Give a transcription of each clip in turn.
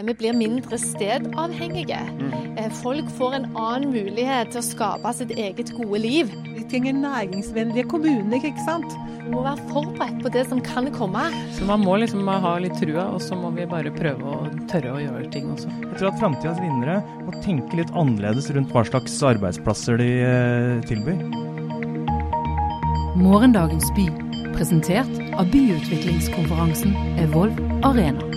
Vi blir mindre stedavhengige. Eh, Folk får en annen mulighet til å skape sitt eget gode liv. Vi trenger næringsvennlige kommuner, ikke sant? Vi må være forberedt på det som kan komme. Så man må liksom ha litt trua, og så må vi bare prøve å tørre å gjøre ting også. Jeg tror at framtidas vinnere må tenke litt annerledes rundt hva slags arbeidsplasser de eh, tilbyr. Morgendagens by, presentert av byutviklingskonferansen Evolv Arena.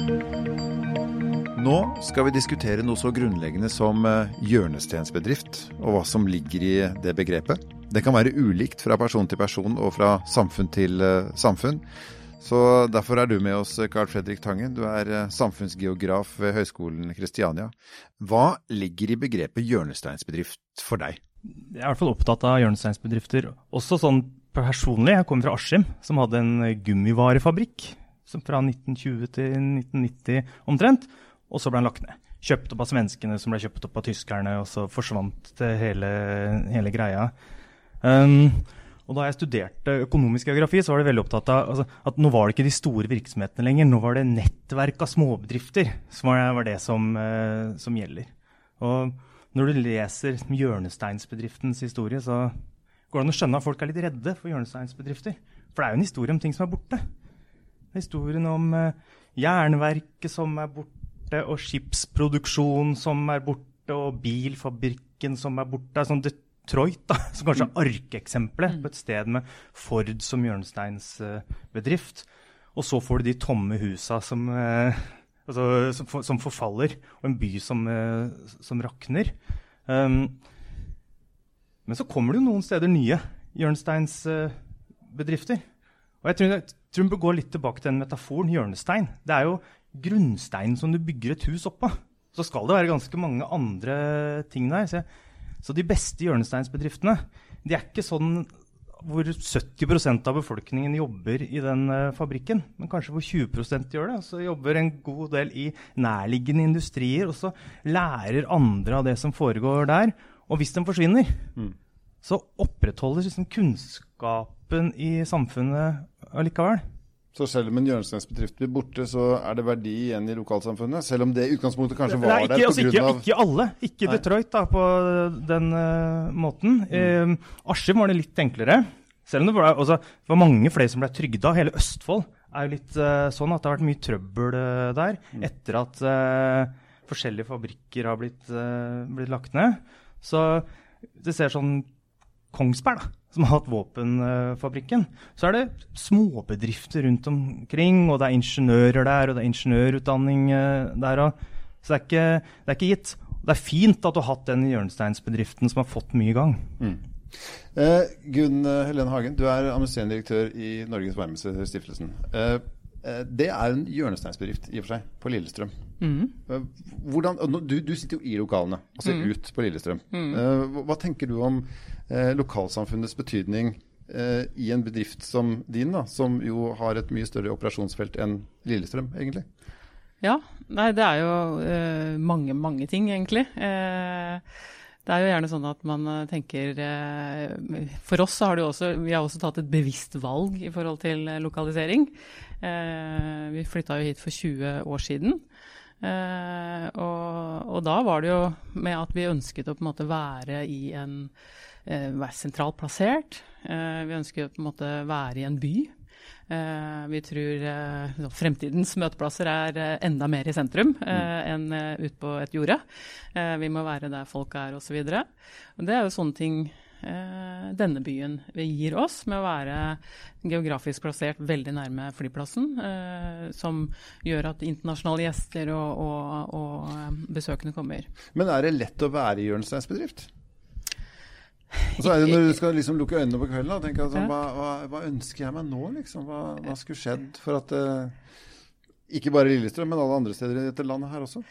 Nå skal vi diskutere noe så grunnleggende som eh, hjørnestensbedrift, og hva som ligger i det begrepet. Det kan være ulikt fra person til person og fra samfunn til eh, samfunn. Så Derfor er du med oss, Carl Fredrik Tangen. Du er eh, samfunnsgeograf ved Høgskolen Kristiania. Hva ligger i begrepet hjørnesteinsbedrift for deg? Jeg er i hvert fall opptatt av hjørnesteinsbedrifter. Også sånn personlig. Jeg kommer fra Askim, som hadde en gummivarefabrikk fra 1920 til 1990 omtrent. Og så ble han lagt ned. Kjøpt opp av svenskene, som ble kjøpt opp av tyskerne, og så forsvant hele, hele greia. Um, og da jeg studerte økonomisk geografi, så var det veldig opptatt av altså, at nå var det ikke de store virksomhetene lenger. Nå var det nettverk av småbedrifter som var, var det som, uh, som, gjelder. Og når du leser hjørnesteinsbedriftens historie, så går det an å skjønne at folk er litt redde for hjørnesteinsbedrifter. For det er jo en historie om ting som er borte. Historien om uh, jernverket som er borte og skipsproduksjon som er borte, og bilfabrikken som er borte. Det er sånn Detroit, da, som kanskje er arkeksempelet på et sted med Ford som hjørnesteinsbedrift. Og så får du de tomme husa som, eh, altså, som, som, forfaller, og en by som, eh, som rakner. Um, men så kommer det jo noen steder nye hjørnesteinsbedrifter. Og jeg tror, jeg tror vi bør gå litt tilbake til den metaforen hjørnestein. Det er jo grunnsteinen som du bygger et hus oppå. Så skal det være ganske mange andre ting der. Så, så de beste hjørnesteinsbedriftene de er ikke sånn hvor 70% av befolkningen jobber i den uh, fabrikken, men kanskje hvor 20 gjør det. Så jobber en god del i nærliggende industrier, og så lærer andre av det som foregår der. Og hvis den forsvinner, mm. så opprettholdes liksom kunnskapen i samfunnet allikevel. Så selv om en hjørnesteinsbedrift blir borte, så er det verdi igjen i lokalsamfunnet? Selv om det i utgangspunktet kanskje var Nei, ikke, der altså, pga. Ikke, ikke alle. Ikke Nei. Detroit da, på den uh, måten. Mm. Uh, Askim var det litt enklere. Selv om det var, altså, det var mange flere som ble trygda. Hele Østfold er jo litt uh, sånn at det har vært mye trøbbel der mm. etter at forskjellige fabrikker har blitt, blitt lagt ned. Så det ser sånn Kongsberg, da som har hatt våpenfabrikken, så er det småbedrifter rundt omkring, og det er ingeniører der, og det er ingeniørutdanning eh, der òg. Så det er, ikke, det er, ikke, gitt. Det er fint at du har hatt den hjørnesteinsbedriften som har fått mye i gang. Mm. Eh, Gunn eh, Helene Hagen, du er administrerende direktør i Norges Varmestiftelsen. Stiftelsen. eh, det er en hjørnesteinsbedrift i og for seg, på Lillestrøm. Mm. Hvordan, du, du, sitter jo i lokalene altså mm. ut på Lillestrøm. Mm. Hva, hva tenker du om eh, lokalsamfunnets betydning eh, i en bedrift som din, da, som jo har et mye større operasjonsfelt enn Lillestrøm, egentlig? Ja, nei, det er jo eh, mange, mange ting, egentlig. Eh, det er jo gjerne sånn at man eh, tenker eh, For oss har det også, vi har også tatt et bevisst valg i forhold til lokalisering. Vi flytta jo hit for 20 år siden. Og, og, da var det jo med at vi ønsket å på en måte være i en Eh, være sentralt plassert. Eh, vi ønsker på en måte være i en by. Eh, vi tror fremtidens møteplasser er enda mer i sentrum enn ute på et jorde. vi må være der folk er osv. Det er jo sånne ting denne byen gir oss, med å være geografisk plassert veldig nærme flyplassen. som gjør at internasjonale gjester og, og, og besøkende kommer. Men er det lett å være i Jørnsteins bedrift? Og så er det når du skal liksom lukke øynene på kvelden og tenke altså, hva, hva, hva, ønsker jeg meg nå, liksom? Hva, hva skulle skjedd for at Ikke bare Lillestrøm, men alle andre steder i dette landet her også?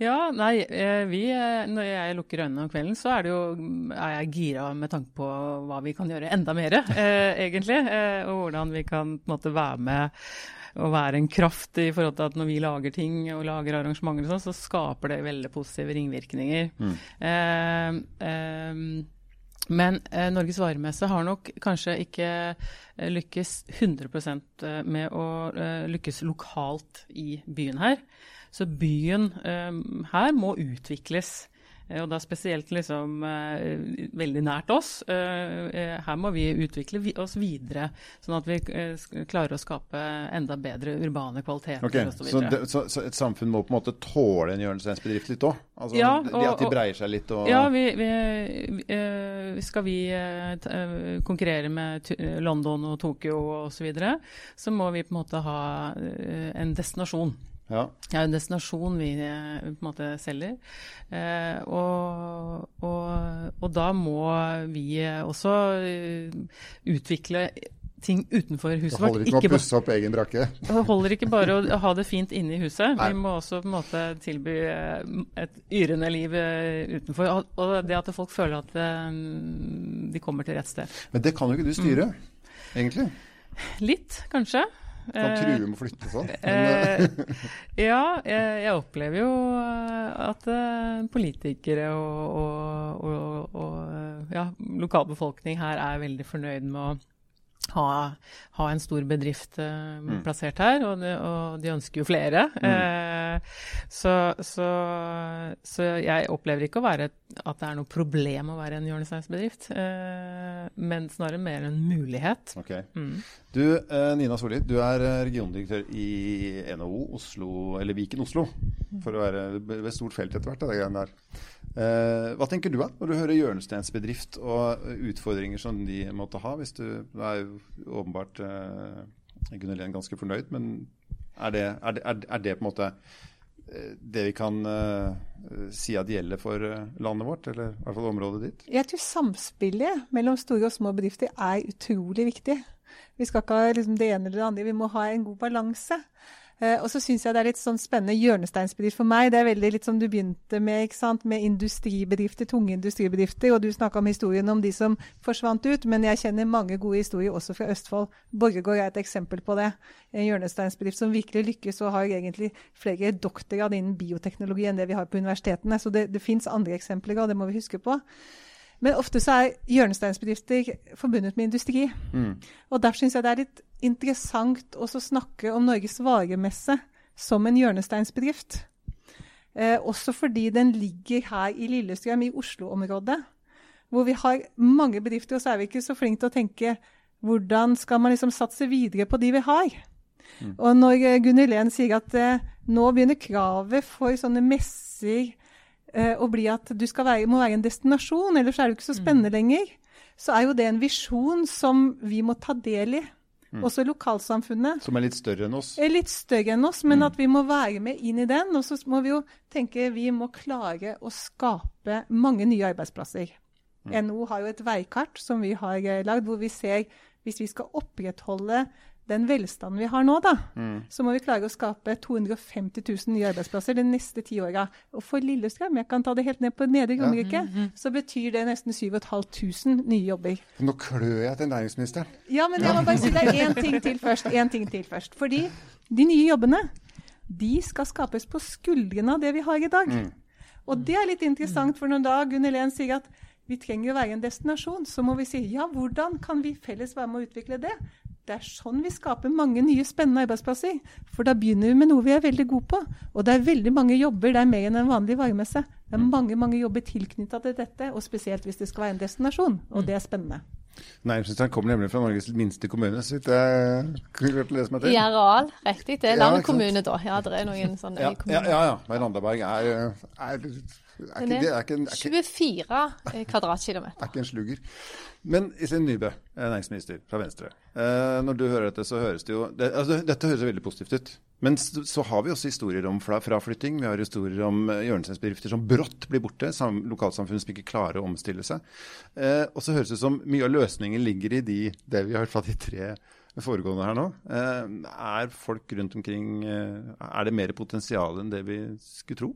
Ja, nei, eh, vi, eh, Når jeg lukker øynene om kvelden, så er, det jo, er jeg gira med tanke på hva vi kan gjøre enda mer, eh, egentlig. Eh, og hvordan vi kan på en måte være med og være en kraft i forhold til at når vi lager ting og lager arrangementer, sånn, så skaper det veldig positive ringvirkninger. Mm. Eh, eh, men eh, Norges varemesse har nok kanskje ikke lykkes 100 eh, med å eh, lykkes lokalt i byen her. Så byen her må utvikles. Og da spesielt liksom veldig nært oss. Her må vi utvikle oss videre, sånn at vi klarer å skape enda bedre urbane kvaliteter okay. Så, det, så, så et samfunn må på en måte tåle en hjørnesteinsbedrift litt òg? Altså, ja, og, at de breier seg litt og Ja, vi, vi, skal vi konkurrere med London og Tokyo osv., så, videre, så må vi på en måte ha en destinasjon. Ja. Det er en destinasjon vi på en måte selger. Eh, og, og, og, da må vi også utvikle ting utenfor huset vårt. Det holder ikke med å pusse opp egen brakke? Det holder ikke bare å ha det fint inne i huset. Nei. Vi må også på en måte tilby et yrende liv utenfor. Og det at folk føler at de kommer til rett sted. Men det kan jo ikke du styre, mm. egentlig? Litt, kanskje. Kan true med å flytte sånn? Eh, ja, jeg, jeg, opplever jo at eh, politikere og, og, og, og ja, lokalbefolkning her er veldig fornøyd med å ha, ha, en stor bedrift uh, mm. plassert her, og de, og de, ønsker jo flere. Mm. Uh, så, så, så, jeg opplever ikke være, at det er noe problem å være en hjørnesteinsbedrift, uh, men snarere mer en mulighet. Okay. Mm. Du, Nina Solli, du er regiondirektør i NHO Oslo, eller Viken Oslo, for å være ved stort felt etter hvert. det greiene der. Eh, hva tenker du da, når du hører hjørnesteinsbedrift og utfordringer som de måtte ha? hvis du, du er jo åpenbart Gunnhild Lien ganske fornøyd, men er det, er, det, er det, på en måte eh, det vi kan si at gjelder for landet vårt, eller i hvert fall området ditt? Jeg tror samspillet mellom store og små bedrifter er utrolig viktig. Vi skal ikke ha liksom, det ene eller det andre, vi må ha en god balanse. Uh, og så syns jeg det er litt sånn spennende hjørnesteinsbedrift for meg. Det er veldig litt som du begynte med, med industribedrifter, tunge industribedrifter. Og du snakka om historien om de som forsvant ut, men jeg kjenner mange gode historier også fra Østfold. Borregaard er et eksempel på det. En hjørnesteinsbedrift som virkelig lykkes og har egentlig flere doktorgrad innen bioteknologi enn det vi har på universitetene. Så det, det fins andre eksempler, og det må vi huske på. Men ofte så er hjørnesteinsbedrifter forbundet med industri. Mm. Og derfor syns jeg det er litt interessant å snakke om Norges varemesse som en hjørnesteinsbedrift. Eh, også fordi den ligger her i Lillestrøm, i Oslo-området. Hvor vi har mange bedrifter, og så er vi ikke så flinke til å tenke hvordan skal man liksom satse videre på de vi har. Mm. Og når Gunnhild Gunn Len sier at eh, nå begynner kravet for sånne messer eh, å bli at du være, må være en destinasjon, ellers er det ikke så spennende mm. lenger, så er jo det en visjon som vi må ta del i. Mm. Også lokalsamfunnet. Som er litt større enn oss? Er litt større enn oss, men mm. at vi må være med inn i den. Og så må vi jo tenke vi må klare å skape mange nye arbeidsplasser. Mm. NO har jo et veikart som vi har eh, lagd, hvor vi ser hvis vi skal opprettholde den velstanden vi har nå, da, mm. så må vi klare å skape 250 000 nye arbeidsplasser de neste ti åra. Og for Lillestrøm, jeg kan ta det helt ned på Nedre Romerike, ja. mm, mm. så betyr det nesten 7500 nye jobber. Nå klør jeg til næringsministeren. Ja, men jeg må bare si deg én ting til først. En ting til først. Fordi de nye jobbene, de skal skapes på skuldrene av det vi har i dag. Mm. Og det er litt interessant, for når da Gunn Helen sier at vi trenger å være en destinasjon, så må vi si ja, hvordan kan vi felles være med å utvikle det? Det er sånn vi skaper mange nye, spennende arbeidsplasser. For da begynner vi med noe vi er veldig gode på. Og det er veldig mange jobber. Det er mer enn en vanlig varemesse. Det er mange mange jobber tilknytta til dette, og spesielt hvis det skal være en destinasjon. Og det er spennende. Næringsministeren kommer nemlig fra Norges minste kommune, så vidt jeg klarte å lese meg til. I areal, riktig. Det er Landet ja, kommune, da. Ja, det er noen sånne ja, kommuner. Ja, ja. ja. Randaberg er, er, er, det, er, er ikke, 24 kvadratkilometer. Er ikke en slugger. Men Iselin Nybø, eh, næringsminister fra Venstre. Eh, når du hører dette, så høres det jo det, altså, Dette høres veldig positivt ut. Men så har vi også historier om fraflytting. Vi har historier om eh, hjørnesteinsbedrifter som brått blir borte. Lokalsamfunn som ikke klarer å omstille seg. Eh, og så høres det ut som mye av løsningen ligger i de, det vi har hørt fra de tre foregående her nå. Eh, er folk rundt omkring eh, Er det mer potensial enn det vi skulle tro?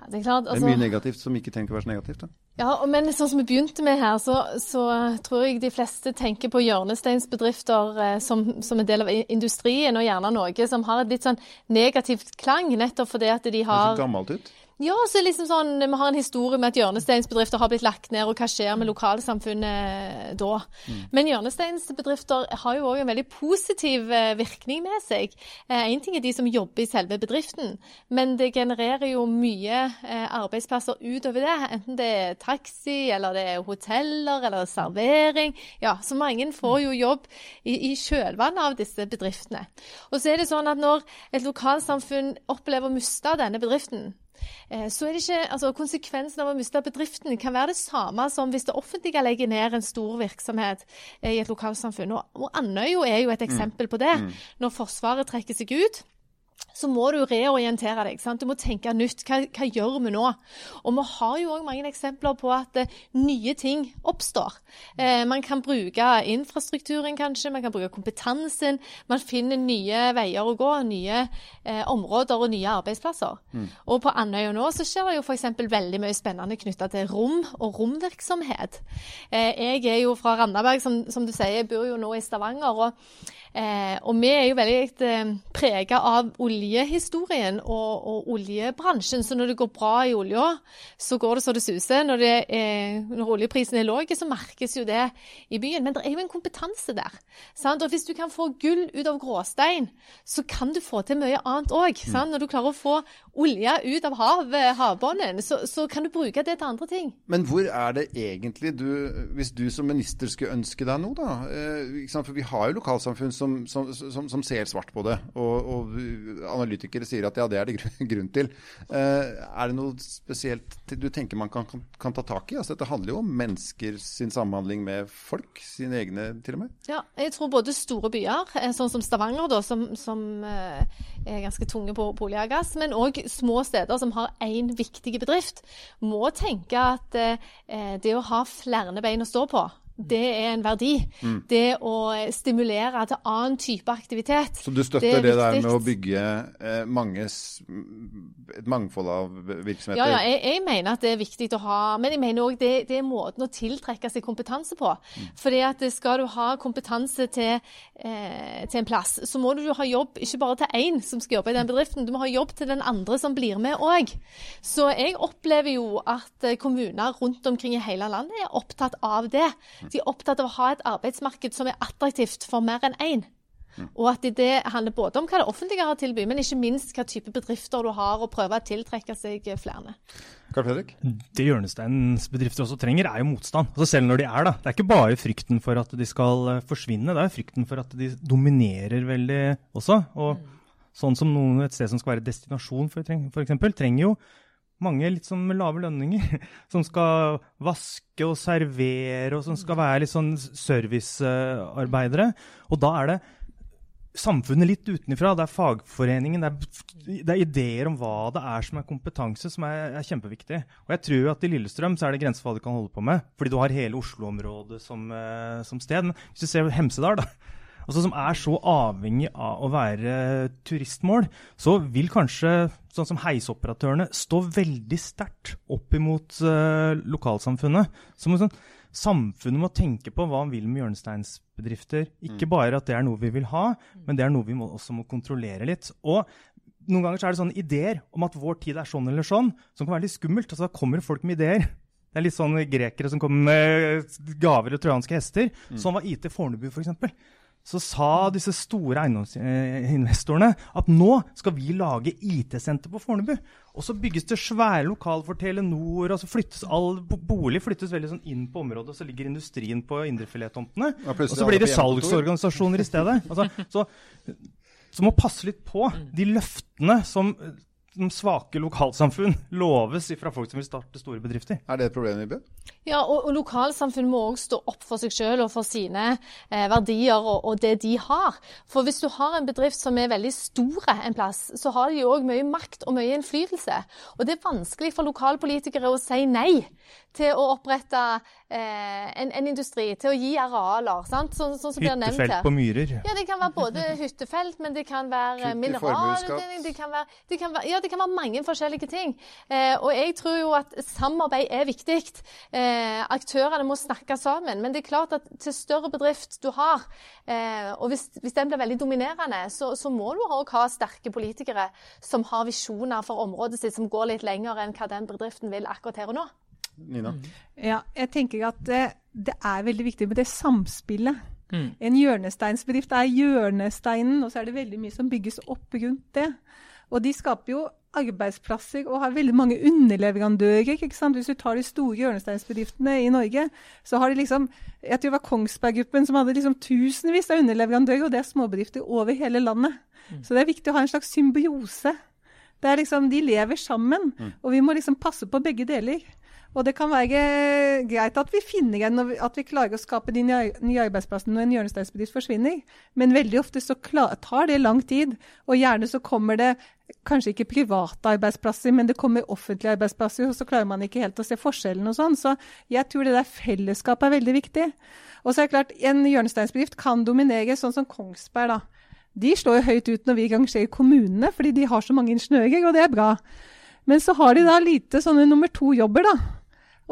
Ja, det, er klart, altså, det er mye altså- negativt som ikke trenger å være så negativt. da. Ja, men sånn som vi begynte med her, så, så tror jeg de fleste tenker på hjørnesteinsbedrifter eh, som, som, en del av industrien, og gjerne noe som har et litt sånn negativt klang, nettopp fordi at de har Det ser gammelt ut? Ja, så liksom sånn, Vi har en historie med at hjørnesteinsbedrifter har blitt lagt ned, og hva skjer med lokalsamfunnet da? Mm. Men hjørnesteinsbedrifter har jo òg en veldig positiv eh, virkning med seg. Én eh, ting er de som jobber i selve bedriften, men det genererer jo mye eh, arbeidsplasser utover det. Enten det er taxi, eller det er hoteller, eller servering. Ja, Så mange får jo jobb i, i kjølvannet av disse bedriftene. Og så er det sånn at når et lokalsamfunn opplever å miste denne bedriften, så er det ikke, altså Konsekvensen av å miste bedriften kan være det samme som hvis det offentlige legger ned en stor virksomhet eh, i et lokalsamfunn. Og Andøya er jo et mm. eksempel på det. Mm. Når Forsvaret trekker seg ut så må du reorientere deg. Sant? Du må tenke nytt. Hva, hva, gjør vi nå? Og vi har jo òg mange eksempler på at eh, nye ting oppstår. Eh, man kan bruke infrastrukturen, kanskje. Man kan bruke kompetansen. Man finner nye veier å gå, nye eh, områder og nye arbeidsplasser. Mm. Og på Andøya nå så skjer det jo f.eks. veldig mye spennende knytta til rom og romvirksomhet. Eh, jeg er jo fra Randaberg, som, som, du sier, jeg bor jo nå i Stavanger. og Eh, og vi er jo veldig eh, prega av oljehistorien og, og, oljebransjen. Så når det går bra i olja, så går det så det suser. Når, det er, når oljeprisen er lav, så merkes jo det i byen. Men det er jo en kompetanse der. Sant? Og hvis du kan få gull ut av gråstein, så kan du få til mye annet òg. Mm. Når du klarer å få olje ut av hav, havbunnen, så, så, kan du bruke det til andre ting. Men hvor er det egentlig du, hvis du som minister skulle ønske deg noe, da? Eh, For vi har jo lokalsamfunn som som, som, som, ser svart på det. Og, og, analytikere sier at ja, det er det grunn til. Eh, er det noe spesielt du tenker man kan, kan, kan, ta tak i? Altså, dette handler jo om mennesker sin samhandling med folk, sine egne til og med. Ja, jeg tror både store byer, eh, sånn som Stavanger, da, som, som eh, er ganske tunge på, på olje gass, men òg små steder som har én viktig bedrift, må tenke at det å ha flere bein å stå på det er en verdi. Mm. Det å stimulere til annen type aktivitet. Så du støtter det, det der med å bygge eh, manges, et mangfold av virksomheter? Ja, ja jeg, jeg, mener at det er viktig å ha Men jeg mener òg det, det, er måten å tiltrekke seg kompetanse på. Mm. Fordi at skal du ha kompetanse til, eh, til, en plass, så må du jo ha jobb ikke bare til én som skal jobbe i den bedriften, du må ha jobb til den andre som blir med òg. Så jeg opplever jo at kommuner rundt omkring i hele landet er opptatt av det. De er opptatt av å ha et arbeidsmarked som er attraktivt for mer enn én. Og at det handler både om hva det offentlige har å tilby, men ikke minst hva type bedrifter du har, og prøve å tiltrekke seg flere. Karl Fredrik? Det hjørnesteinsbedrifter også trenger, er jo motstand. Altså selv når de er da. Det er ikke bare frykten for at de skal eh, forsvinne, det er frykten for at de dominerer veldig også. Og mm. sånn som noen, et sted som skal være destinasjon f.eks., for eksempel, trenger jo mange litt sånn med lave lønninger, som skal vaske og servere, og som skal være litt sånn servicearbeidere. Og da er det samfunnet litt utenfra. Det er fagforeningen, det er, det er, ideer om hva det er som er kompetanse, som er, er, kjempeviktig. Og jeg tror at i Lillestrøm så er det grenser for hva du kan holde på med, fordi du har hele Oslo-området som, eh, som, sted. Men hvis du ser Hemsedal, da, altså, som er så avhengig av å være turistmål, så vil kanskje sånn som heisoperatørene stå veldig sterkt opp imot uh, lokalsamfunnet. Som sånn, samfunnet må tenke på hva han vil med hjørnesteinsbedrifter. Ikke mm. bare at det er noe vi vil ha, men det er noe vi må, også må kontrollere litt. Og noen ganger så er det sånne ideer om at vår tid er sånn eller sånn, som kan være litt skummelt. Altså, da kommer folk med ideer. Det er litt sånn grekere som kommer med gaver og trojanske hester. Mm. Sånn var IT Fornebu, f.eks. For så sa disse store eiendomsinvestorene at nå skal vi lage IT-senter på Fornebu. Og så bygges det svære lokal for Telenor, og så flyttes all bolig flyttes veldig sånn inn på området, og så ligger industrien på indrefilettomtene. Ja, og så blir det salgsorganisasjoner i stedet. Altså, så, så må passe litt på de løftene som som svake lokalsamfunn loves fra folk som vil starte store bedrifter. Er det et problem, Ibe? Ja, og, og lokalsamfunn må òg stå opp for seg selv og for sine eh, verdier og, og, det de har. For hvis du har en bedrift som er veldig store en plass, så har de òg mye makt og mye innflytelse. Og det er vanskelig for lokalpolitikere å si nei til å opprette eh, en, en, industri, til å gi arealer. sant? Sånn, sånn som blir nevnt her. Hyttefelt på myrer. Ja, det kan være både hyttefelt, men det kan være mineralutvinning Det, det, kan være, det kan være, ja, det kan være mange forskjellige ting. Eh, og jeg tror jo at samarbeid er viktig. Eh, aktørene må snakke sammen. Men det er klart at til større bedrift du har, eh, og hvis, hvis, den blir veldig dominerende, så, så må du òg ha sterke politikere som har visjoner for området sitt som går litt lenger enn hva den bedriften vil akkurat her og nå. Nina? Ja, jeg tenker at det, det er veldig viktig med det samspillet. Mm. En hjørnesteinsbedrift er hjørnesteinen, og så er det veldig mye som bygges opp rundt det. Og de skaper jo arbeidsplasser og har veldig mange underleverandører. ikke sant? Hvis du tar de store hjørnesteinsbedriftene i Norge, så har de liksom Jeg tror det var Kongsberg-gruppen som hadde liksom tusenvis av underleverandører, og det er småbedrifter over hele landet. Mm. Så det er viktig å ha en slags symbiose. Det er liksom, De lever sammen, mm. og vi må liksom passe på begge deler. Og det kan være greit at vi finner en, at vi klarer å skape de nye arbeidsplassene når en hjørnesteinsbedrift forsvinner, men veldig ofte så tar det lang tid. Og gjerne så kommer det kanskje ikke private arbeidsplasser, men det kommer offentlige arbeidsplasser, og så klarer man ikke helt å se forskjellen og sånn. Så jeg tror det der fellesskapet er veldig viktig. Og så er det klart, en hjørnesteinsbedrift kan dominere, sånn som Kongsberg, da. De slår jo høyt ut når vi rangerer kommunene, fordi de har så mange ingeniører, og det er bra. Men så har de da lite sånne nummer to-jobber, da.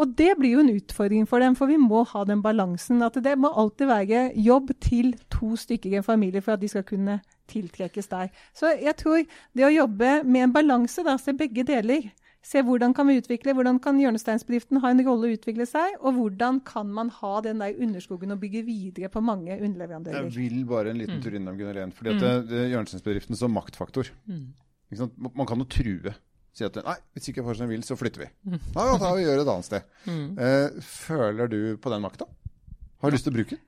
Og det blir jo en utfordring for dem, for vi må ha den balansen. At det må alltid være jobb til to stykker i en familie for at de skal kunne tiltrekkes der. Så jeg tror det å jobbe med en balanse, da, se begge deler. Se hvordan kan vi utvikle, hvordan kan hjørnesteinsbedriften ha en rolle å utvikle seg, og hvordan kan man ha den der underskogen og bygge videre på mange underleverandører. Jeg vil bare en liten mm. tur innom Gunnar Lehn. fordi at mm. hjørnesteinsbedriften som maktfaktor. Mm. Man kan jo true si at nei, hvis ikke Forsen vil, så flytter vi. Nei, Ja, da vi gjør det et annet sted. Mm. Eh, føler du på den makta? Har du lyst til å bruke den?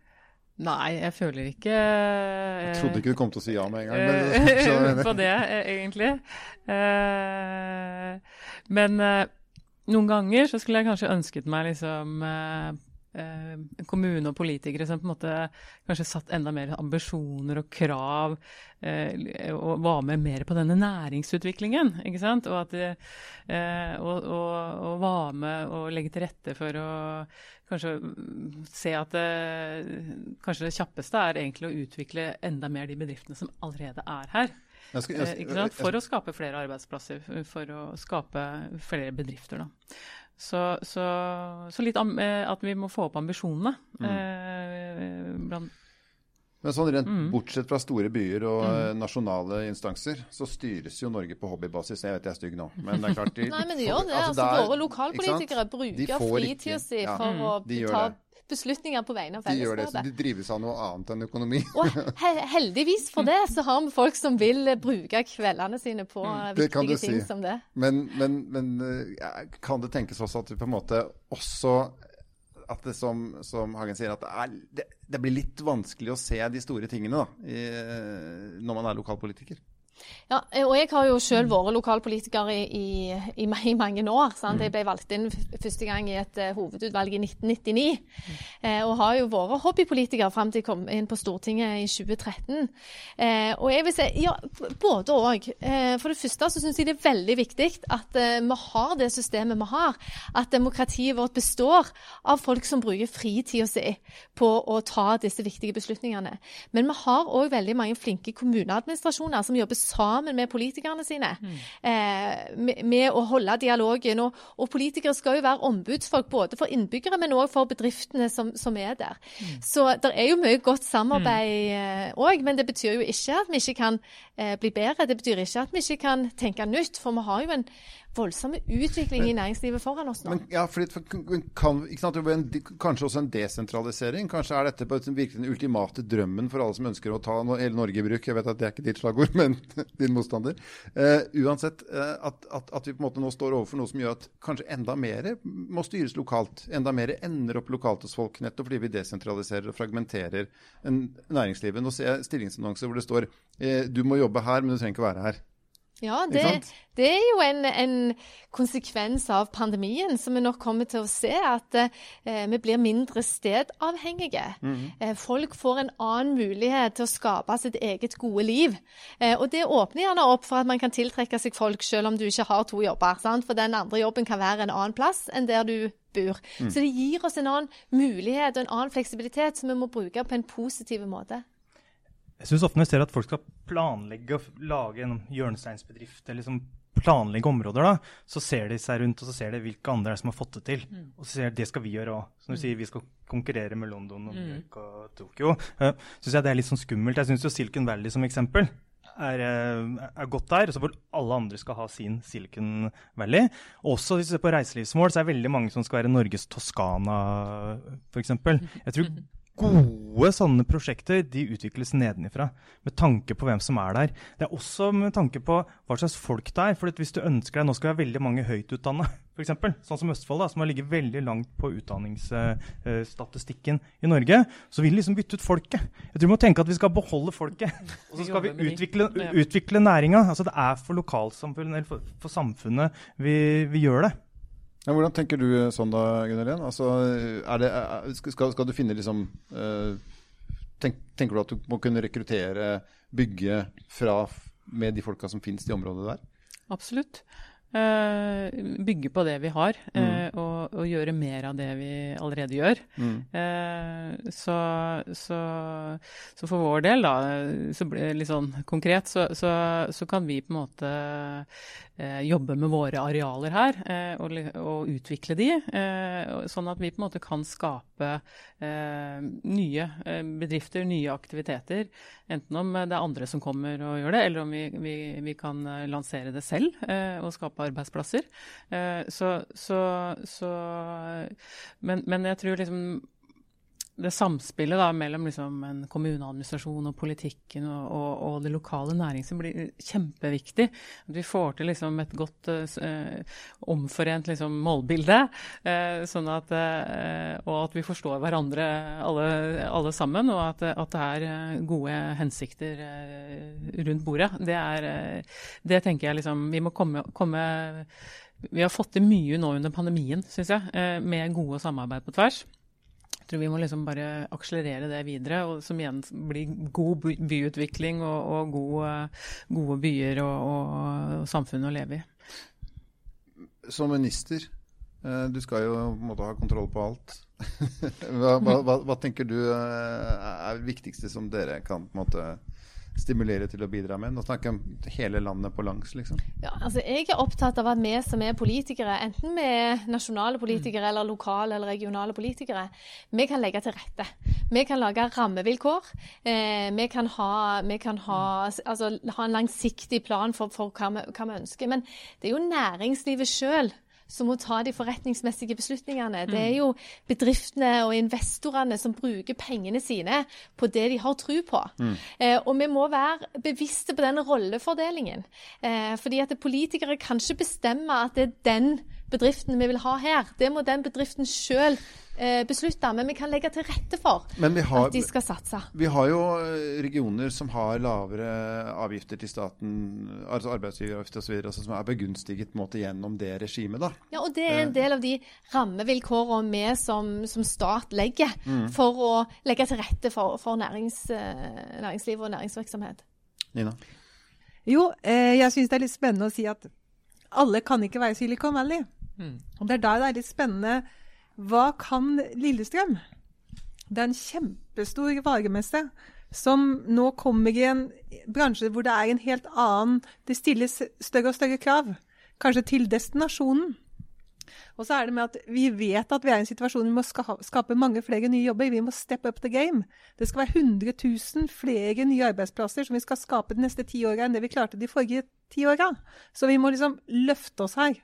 Nei, jeg føler ikke Jeg trodde ikke du kom til å si ja med en gang. Men, eh, på det, eh, egentlig. Eh, men noen ganger så skulle jeg kanskje ønsket meg liksom eh, kommune og politikere som på en måte kanskje satt enda mer ambisjoner og krav, eh, og var med mer på denne næringsutviklingen. ikke sant? Og, at, eh, og, og, og var med og legge til rette for å kanskje se at det, kanskje det kjappeste er egentlig å utvikle enda mer de bedriftene som allerede er her. Jeg skal, jeg, jeg, eh, for å skape flere arbeidsplasser, for å skape flere bedrifter. Da. Så, så, så litt am, at vi må få opp ambisjonene. Mm. Eh, blant men sånn rent mm. bortsett fra store byer og mm. Eh, nasjonale instanser, så styres jo Norge på hobbybasis. Jeg vet jeg er stygg nå, men det er klart de, Nei, men de gjør det. Altså, altså, der, våre lokalpolitikere bruker fritida si ja, for mm, å ta beslutninger på vegne av fellesskapet. De gjør det, så de drives av noe annet enn økonomi. og heldigvis for det, så har vi folk som vil bruke kveldene sine på mm, viktige ting si. som det. Men, men, men kan det tenkes også at vi på en måte også at det som, som Hagen sier, at det, er, det, det, blir litt vanskelig å se de store tingene da, i, når man er lokalpolitiker? Ja, og jeg har jo selv vært lokalpolitiker i, i, i, mange år. Sant? Jeg ble valgt inn første gang i et uh, hovedutvalg i 1999. Mm. Eh, og har jo vært hobbypolitiker fram til jeg kom inn på Stortinget i 2013. Eh, og jeg vil si ja, både òg. Eh, for det første så syns jeg det er veldig viktig at eh, vi har det systemet vi har. At demokratiet vårt består av folk som bruker fritida si på å ta disse viktige beslutningene. Men vi har òg veldig mange flinke kommuneadministrasjoner som jobber sammen med politikerne sine. Mm. Eh, med, med, å holde dialogen. Og, og, politikere skal jo være ombudsfolk både for innbyggere, men òg for bedriftene som, som er der. Mm. Så det er jo mye godt samarbeid òg, mm. men det betyr jo ikke at vi ikke kan eh, bli bedre. Det betyr ikke at vi ikke kan tenke nytt, for vi har jo en voldsomme utvikling men, i næringslivet foran oss nå. Men, ja, fordi, for, kan, sant, en, Kanskje også en desentralisering? Kanskje er dette virkelig den ultimate drømmen for alle som ønsker å ta hele Norge i bruk? Jeg vet at det er ikke ditt slagord, men din motstander. Uh, uansett, uh, at, at, at, vi på en måte nå står overfor noe som gjør at kanskje enda mer må styres lokalt. Enda mer ender opp lokalt hos folk, nettopp fordi vi desentraliserer og fragmenterer næringslivet. Nå ser jeg stillingsannonser hvor det står uh, du må jobbe her, men du trenger ikke være her. Ja, det, det, er jo en, en, konsekvens av pandemien som vi nok kommer til å se. At eh, vi blir mindre stedavhengige. Mm -hmm. eh, folk får en annen mulighet til å skape sitt eget gode liv. Eh, og det åpner gjerne opp for at man kan tiltrekke seg folk selv om du ikke har to jobber. Sant? For den andre jobben kan være en annen plass enn der du bor. Mm. Så det gir oss en annen mulighet og en annen fleksibilitet som vi må bruke på en positiv måte. Jeg syns ofte når jeg ser at folk skal planlegge og lage en hjørnesteinsbedrift, eller liksom planlegge områder, da, så ser de seg rundt og så ser de hvilke andre som har fått det til. Mm. Og så ser de det skal vi gjøre òg. Som du sier, vi skal konkurrere med London og New mm. York og Tokyo. Uh, syns jeg det er litt sånn skummelt. Jeg syns jo Silicon Valley som eksempel er, eh, er, godt der, så hvor alle andre skal ha sin Silicon Valley. Også hvis du ser på reiselivsmål, så er det veldig mange som skal være Norges Toskana, f.eks. Jeg tror gode sånne prosjekter de utvikles nedenifra, med tanke på hvem som er der. Det er også med tanke på hva slags folk det er. for Hvis du ønsker deg Nå skal vi ha veldig mange høytutdanna, f.eks. Sånn som Østfold, da, som har ligget veldig langt på utdanningsstatistikken i Norge. Så vil de liksom bytte ut folket. Jeg tror vi må tenke at vi skal beholde folket. Og så skal vi utvikle, utvikle næringa. Altså, det er for lokalsamfunnet, eller for, for samfunnet vi, vi gjør det. Ja, hvordan tenker du sånn da, Gunnar Lien? Altså, det, skal, skal, du finne liksom tenk, Tenker du at du må kunne rekruttere, bygge fra med de folka som finnes i området der? Absolutt. Uh, bygge på det vi har, mm. og, og, gjøre mer av det vi allerede gjør. Mm. Uh, så, så, så, for vår del, da, så blir det litt sånn konkret, så, så, kan vi på en måte jobbe med våre arealer her og, og, utvikle de, sånn at vi på en måte kan skape nye bedrifter, nye aktiviteter. Enten om det er andre som kommer og gjør det, eller om vi, vi, vi kan lansere det selv og skape arbeidsplasser. Eh, så, så, så men, men, jeg tror liksom det samspillet da, mellom liksom en kommuneadministrasjon og politikken og, og, og, det lokale næringslivet blir kjempeviktig. At vi får til liksom et godt eh, omforent liksom, målbilde. Eh, sånn at, eh, og at vi forstår hverandre alle, alle sammen. Og at, at, det er eh, gode hensikter eh, rundt bordet. Det, er, eh, det tenker jeg liksom Vi må komme, komme vi har fått til mye nå under pandemien, syns jeg, med gode samarbeid på tvers. Jeg tror vi må liksom bare akselerere det videre, og som igjen blir god byutvikling og, og gode, gode, byer og, og, samfunn å leve i. Som minister, eh, du skal jo på en måte ha kontroll på alt. hva, hva, hva, tenker du eh, er det viktigste som dere kan på en måte stimulere til å bidra med? Nå snakker jeg om hele landet på langs, liksom. Ja, altså Jeg er opptatt av at vi som er politikere, enten vi er nasjonale politikere eller lokale eller regionale politikere, vi kan legge til rette. Vi kan lage rammevilkår. Eh, vi kan, ha, vi kan ha, altså, ha, en langsiktig plan for, for hva, vi, hva vi ønsker. Men det er jo næringslivet sjøl som må ta de forretningsmessige beslutningene. Det er mm. jo bedriftene og investorene som bruker pengene sine på det de har tro på. Mm. Eh, og vi må være bevisste på den rollefordelingen. Eh, fordi at politikere kan ikke bestemme at det er den bedriften vi vil ha her. Det må den bedriften sjøl eh, beslutte, men vi kan legge til rette for har, at de skal satse. Vi har jo eh, regioner som har lavere avgifter til staten, altså arbeidsgiveravgifter osv., altså som er begunstiget på en måte, gjennom det regimet. da. Ja, og det er en eh. del av de rammevilkårene vi som, som stat legger mm. for å legge til rette for, for nærings, næringsliv og næringsvirksomhet. Nina? Jo, eh, jeg syns det er litt spennende å si at alle kan ikke være Silicon Valley. Mm. Og Det er da det er litt spennende Hva kan Lillestrøm? Det er en kjempestor varemesse som nå kommer i en bransje hvor det er en helt annen Det stilles større og større krav. Kanskje til destinasjonen. Og så er det med at vi vet at vi er i en situasjon hvor vi må skape mange flere nye jobber. Vi må step up the game. Det skal være 100 000 flere nye arbeidsplasser som vi skal skape de neste ti åra enn det vi klarte de forrige ti åra. Så vi må liksom løfte oss her.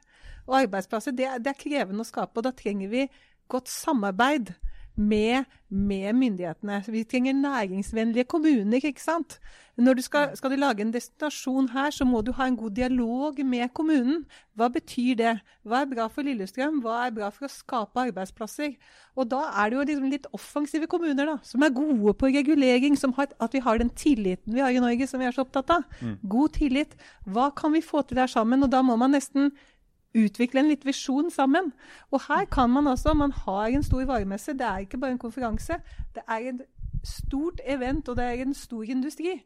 Og arbeidsplasser, det, det er krevende å skape, og da trenger vi godt samarbeid med, med, myndighetene. Vi trenger næringsvennlige kommuner. ikke sant? Når du skal, skal, du lage en destinasjon her, så må du ha en god dialog med kommunen. Hva betyr det? Hva er bra for Lillestrøm? Hva er bra for å skape arbeidsplasser? Og da er det jo liksom litt offensive kommuner da, som er gode på regulering. Som har, at vi har den tilliten vi har i Norge, som vi er så opptatt av. Mm. God tillit. Hva kan vi få til der sammen? Og da må man nesten utvikle en litt visjon sammen. Og her kan man altså Man har en stor varemesse. Det er ikke bare en konferanse. Det er et stort event, og det er en stor industri.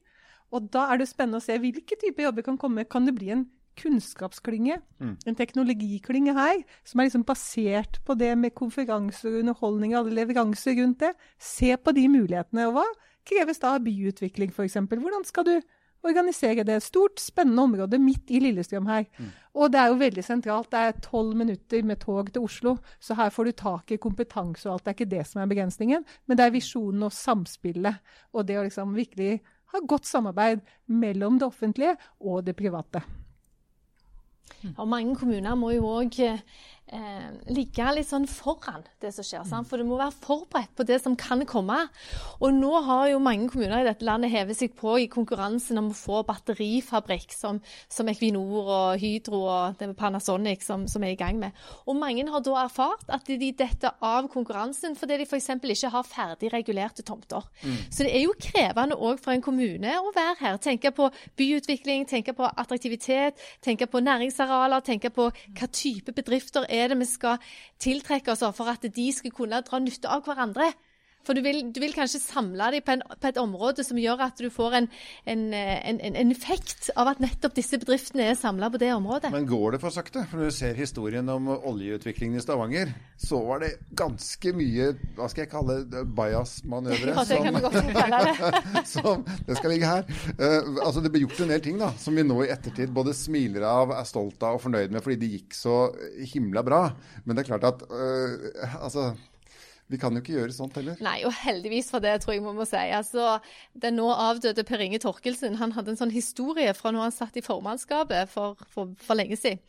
Og da er det spennende å se hvilke typer jobber kan komme. Kan det bli en kunnskapsklynge, mm. en teknologiklynge her, som er liksom basert på det med konferanser, underholdning og alle leveranser rundt det? Se på de mulighetene. Og hva kreves da av byutvikling, f.eks.? Hvordan skal du organisere det. Stort, spennende område midt i Lillestrøm her. Mm. Og det er jo veldig sentralt. Det er tolv minutter med tog til Oslo, så her får du tak i kompetanse og alt. Det er ikke det som er begrensningen, men det er visjonen og samspillet. Og det å liksom virkelig ha godt samarbeid mellom det offentlige og det private. Og mange kommuner må jo òg eh, ligge litt sånn foran det som skjer. Sant? For du må være forberedt på det som kan komme. Og nå har jo mange kommuner i dette landet hevet seg på i konkurransen om å få batterifabrikk, som, som Equinor og Hydro og det med Panasonic som, som, er i gang med. Og mange har da erfart at de detter av konkurransen fordi de f.eks. ikke har ferdig regulerte tomter. Mm. Så det er jo krevende òg for en kommune å være her. Tenke på byutvikling, tenke på attraktivitet, tenke på næringsarealer, tenke på hva type bedrifter er det vi skal tiltrekke oss for at de skal kunne dra nytte av hverandre? For du vil, du vil kanskje samle dem på, på, et område som gjør at du får en, en, en, en effekt av at nettopp disse bedriftene er samla på det området. Men går det for sakte? For når du ser historien om oljeutviklingen i Stavanger, så var det ganske mye hva skal jeg kalle bias-manøvre. Ja, det kan du godt kalle det. som, det skal ligge her. Uh, altså Det ble gjort en del ting da, som vi nå i ettertid både smiler av, er stolt av og fornøyd med, fordi det gikk så himla bra. Men det er klart at uh, altså vi kan jo ikke gjøre sånt heller. Nei, og heldigvis for det, tror jeg vi må si. Altså, den nå avdøde Per Inge Torkelsen han hadde en sånn historie fra når han satt i formannskapet for, for, for lenge siden.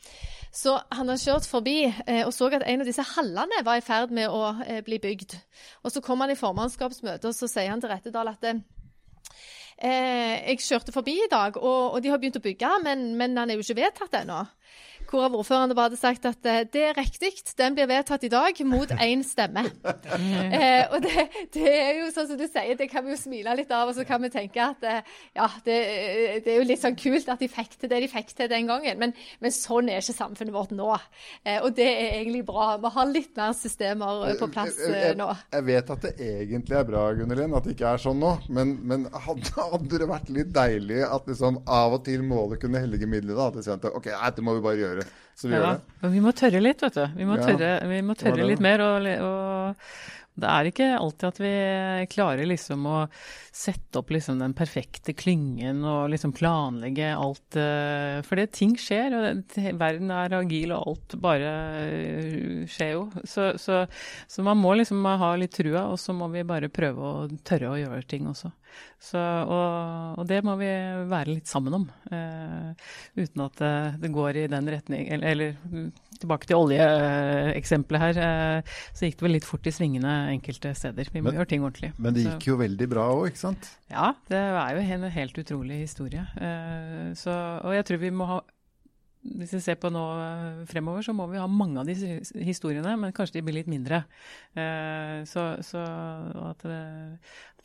Så han har kjørt forbi eh, og så at en av disse hallene var i ferd med å eh, bli bygd. Og så kom han i formannskapsmøte, og så sier han til Rettedal at eh, jeg kjørte forbi i dag, og, og, de har begynt å bygge, men, men han er jo ikke vedtatt ennå hvorav ordføreren bare hadde sagt at eh, det er riktig, den blir vedtatt i dag mot én stemme. eh, og det, det, er jo sånn som du sier, det kan vi jo smile litt av, og så kan vi tenke at eh, ja, det, det, er jo litt sånn kult at de fikk til det de fikk til den gangen, men, men sånn er ikke samfunnet vårt nå. Eh, og det er egentlig bra. Vi har litt mer systemer på plass jeg, jeg, nå. Jeg vet at det egentlig er bra, Gunnelin, at det ikke er sånn nå, men, men hadde, hadde, det vært litt deilig at liksom av og til målet kunne hellige midlet? da, at de at ok, dette må vi bare gjøre gjøre. Så vi ja, gjør det. Vi må tørre litt, vet du. Vi må tørre, vi må tørre litt mer. Og, og, det er ikke alltid at vi klarer liksom å sette opp liksom den perfekte klyngen og liksom planlegge alt. Eh, for det, ting skjer, og verden er agil, og alt bare eh, skjer jo. Så, så, så man må liksom ha litt trua, og så må vi bare prøve å tørre å gjøre ting også. Så, og, og, det må vi være litt sammen om, uh, uten at det, går i den retning Eller, eller tilbake til oljeeksempelet her, uh, så gikk det vel litt fort i svingene enkelte steder. Vi må men, gjøre ting ordentlig. Men det gikk jo veldig bra òg, ikke sant? Ja, det er jo en helt utrolig historie. Uh, så, og jeg tror vi må ha hvis vi ser på nå fremover, så må vi ha mange av disse historiene, men kanskje de blir litt mindre. så, så at,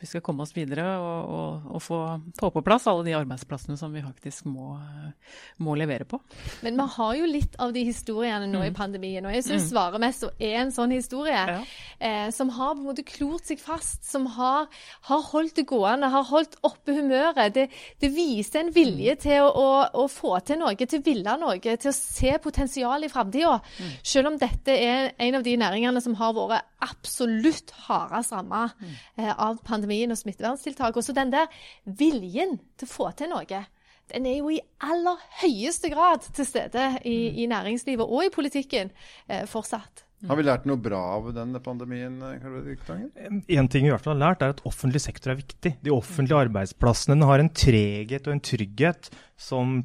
vi skal komme oss videre og, og, og få, få, på plass alle de arbeidsplassene som vi faktisk må, må, levere på. Men vi har jo litt av de historiene nå mm. i pandemien, og jeg syns mm. Svaremester er en sånn historie. Ja. Eh, som har på en måte klort seg fast, som har, har holdt det gående, har holdt oppe humøret. Det, det viser en vilje mm. til å, å, å, få til noe, til å ville noe, til å se potensial i framtida. Mm. Selv om dette er en av de næringene som har vært absolutt hardest ramma mm. eh, av pandemien pandemien og smitteverntiltak. Og så den der viljen til å få til noe, den er jo i aller høyeste grad til stede i, mm. i næringslivet og i politikken eh, fortsatt. Har vi lært noe bra av denne pandemien? En ting vi i hvert fall har lært, er at offentlig sektor er viktig. De offentlige arbeidsplassene har en treghet og en trygghet som,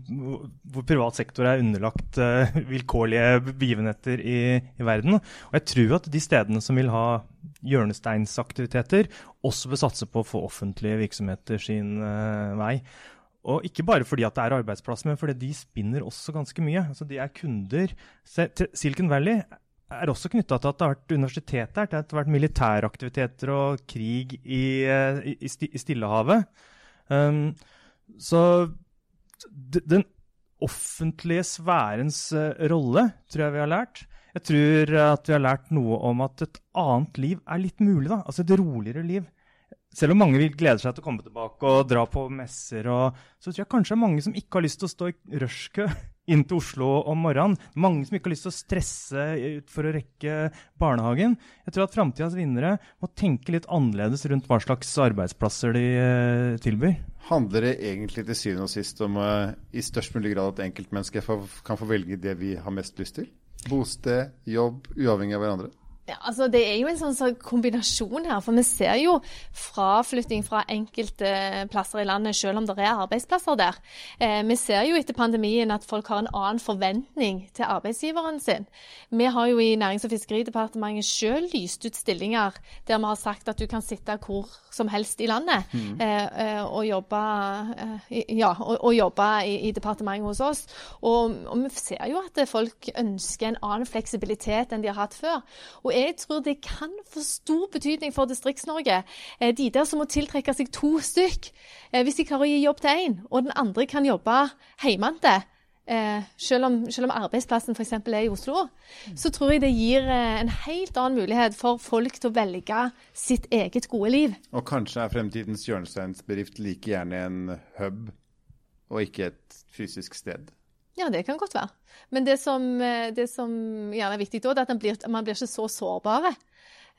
hvor privat sektor er underlagt uh, vilkårlige begivenheter i, i, verden. Og jeg tror at de stedene som vil ha hjørnesteinsaktiviteter, også bør satse på å få offentlige virksomheter sin uh, vei. Og ikke bare fordi at det er arbeidsplasser, men fordi de spinner også ganske mye. Altså De er kunder. Silicon Valley er også knytta til at det har vært universitet til at det har vært militæraktiviteter og krig i, eh, i, i Stillehavet. Um, så den offentlige sfærens uh, rolle tror jeg vi har lært. Jeg tror at vi har lært noe om at et annet liv er litt mulig. da, Altså et roligere liv. Selv om mange vil glede seg til å komme tilbake og dra på messer, og, så tror jeg kanskje det er mange som ikke har lyst til å stå i rushkø inn til Oslo om morgenen. Mange som ikke har lyst til å stresse ut for å rekke barnehagen. Jeg tror at framtidas vinnere må tenke litt annerledes rundt hva slags arbeidsplasser de eh, tilbyr. Handler det egentlig til syvende og sist om uh, i størst mulig grad at enkeltmennesket kan få velge det vi har mest lyst til? Bosted, jobb, uavhengig av hverandre? Ja, altså Det er jo en sånn, sånn, kombinasjon her. For vi ser jo fraflytting fra enkelte plasser i landet, selv om det er arbeidsplasser der. Eh, vi ser jo etter pandemien at folk har en annen forventning til arbeidsgiveren sin. Vi har jo i Nærings- og fiskeridepartementet selv lyst ut stillinger der vi har sagt at du kan sitte hvor som helst i landet mm. eh, og jobbe, eh, ja, og, og jobbe i, i, departementet hos oss. Og, og vi ser jo at folk ønsker en annen fleksibilitet enn de har hatt før. Og jeg tror det kan få stor betydning for Distrikts-Norge. Eh, de der som må tiltrekke seg to stykk, eh, hvis de klarer å gi jobb til én, og den andre kan jobbe hjemmefra, eh, selv, om, selv om arbeidsplassen f.eks. er i Oslo, så tror jeg det gir en helt annen mulighet for folk til å velge sitt eget gode liv. Og kanskje er fremtidens hjørnesteinsbedrift like gjerne en hub og ikke et fysisk sted? Ja, det kan godt være. Men det som, eh, det som gjerne er viktig da, er at man blir, man blir ikke så sårbare.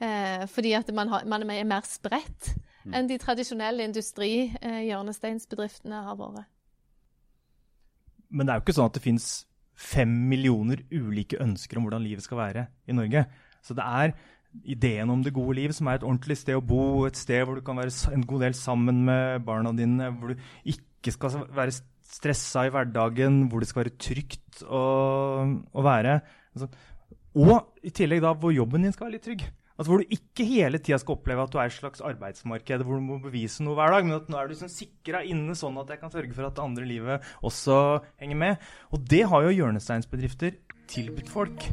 Eh, fordi at man, har, man, er mer spredt mm. enn de tradisjonelle industrihjørnesteinsbedriftene eh, har vært. Men det er jo ikke sånn at det fins fem millioner ulike ønsker om hvordan livet skal være i Norge. Så det er ideen om det gode liv som er et ordentlig sted å bo, et sted hvor du kan være en god del sammen med barna dine, hvor du ikke skal være stressa i hverdagen, hvor det skal være trygt å, å være. Altså, og i tillegg da hvor jobben din skal være litt trygg. Altså Hvor du ikke hele tida skal oppleve at du er et slags arbeidsmarked hvor du må bevise noe hver dag, men at nå er du liksom sikra inne sånn at jeg kan sørge for at det andre livet også henger med. Og det har jo hjørnesteinsbedrifter tilbudt folk.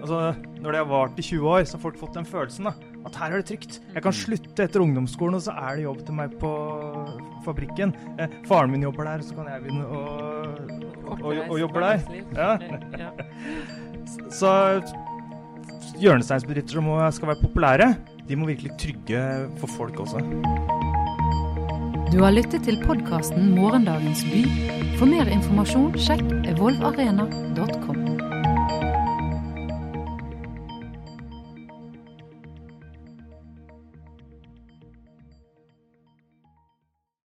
Altså, Når det har vart i 20 år, så har folk fått den følelsen. da, At her er det trygt. Jeg kan slutte etter ungdomsskolen, og så er det jobb til meg på fabrikken. Eh, faren min jobber der, så kan jeg begynne å, å, å, å jobbe der. Ja. Så hjørnesteinsbedrifter som skal være populære, de må virkelig trygge for folk også. Du har lyttet til podkasten 'Morgendagens by'. For mer informasjon sjekk evolvarena.com.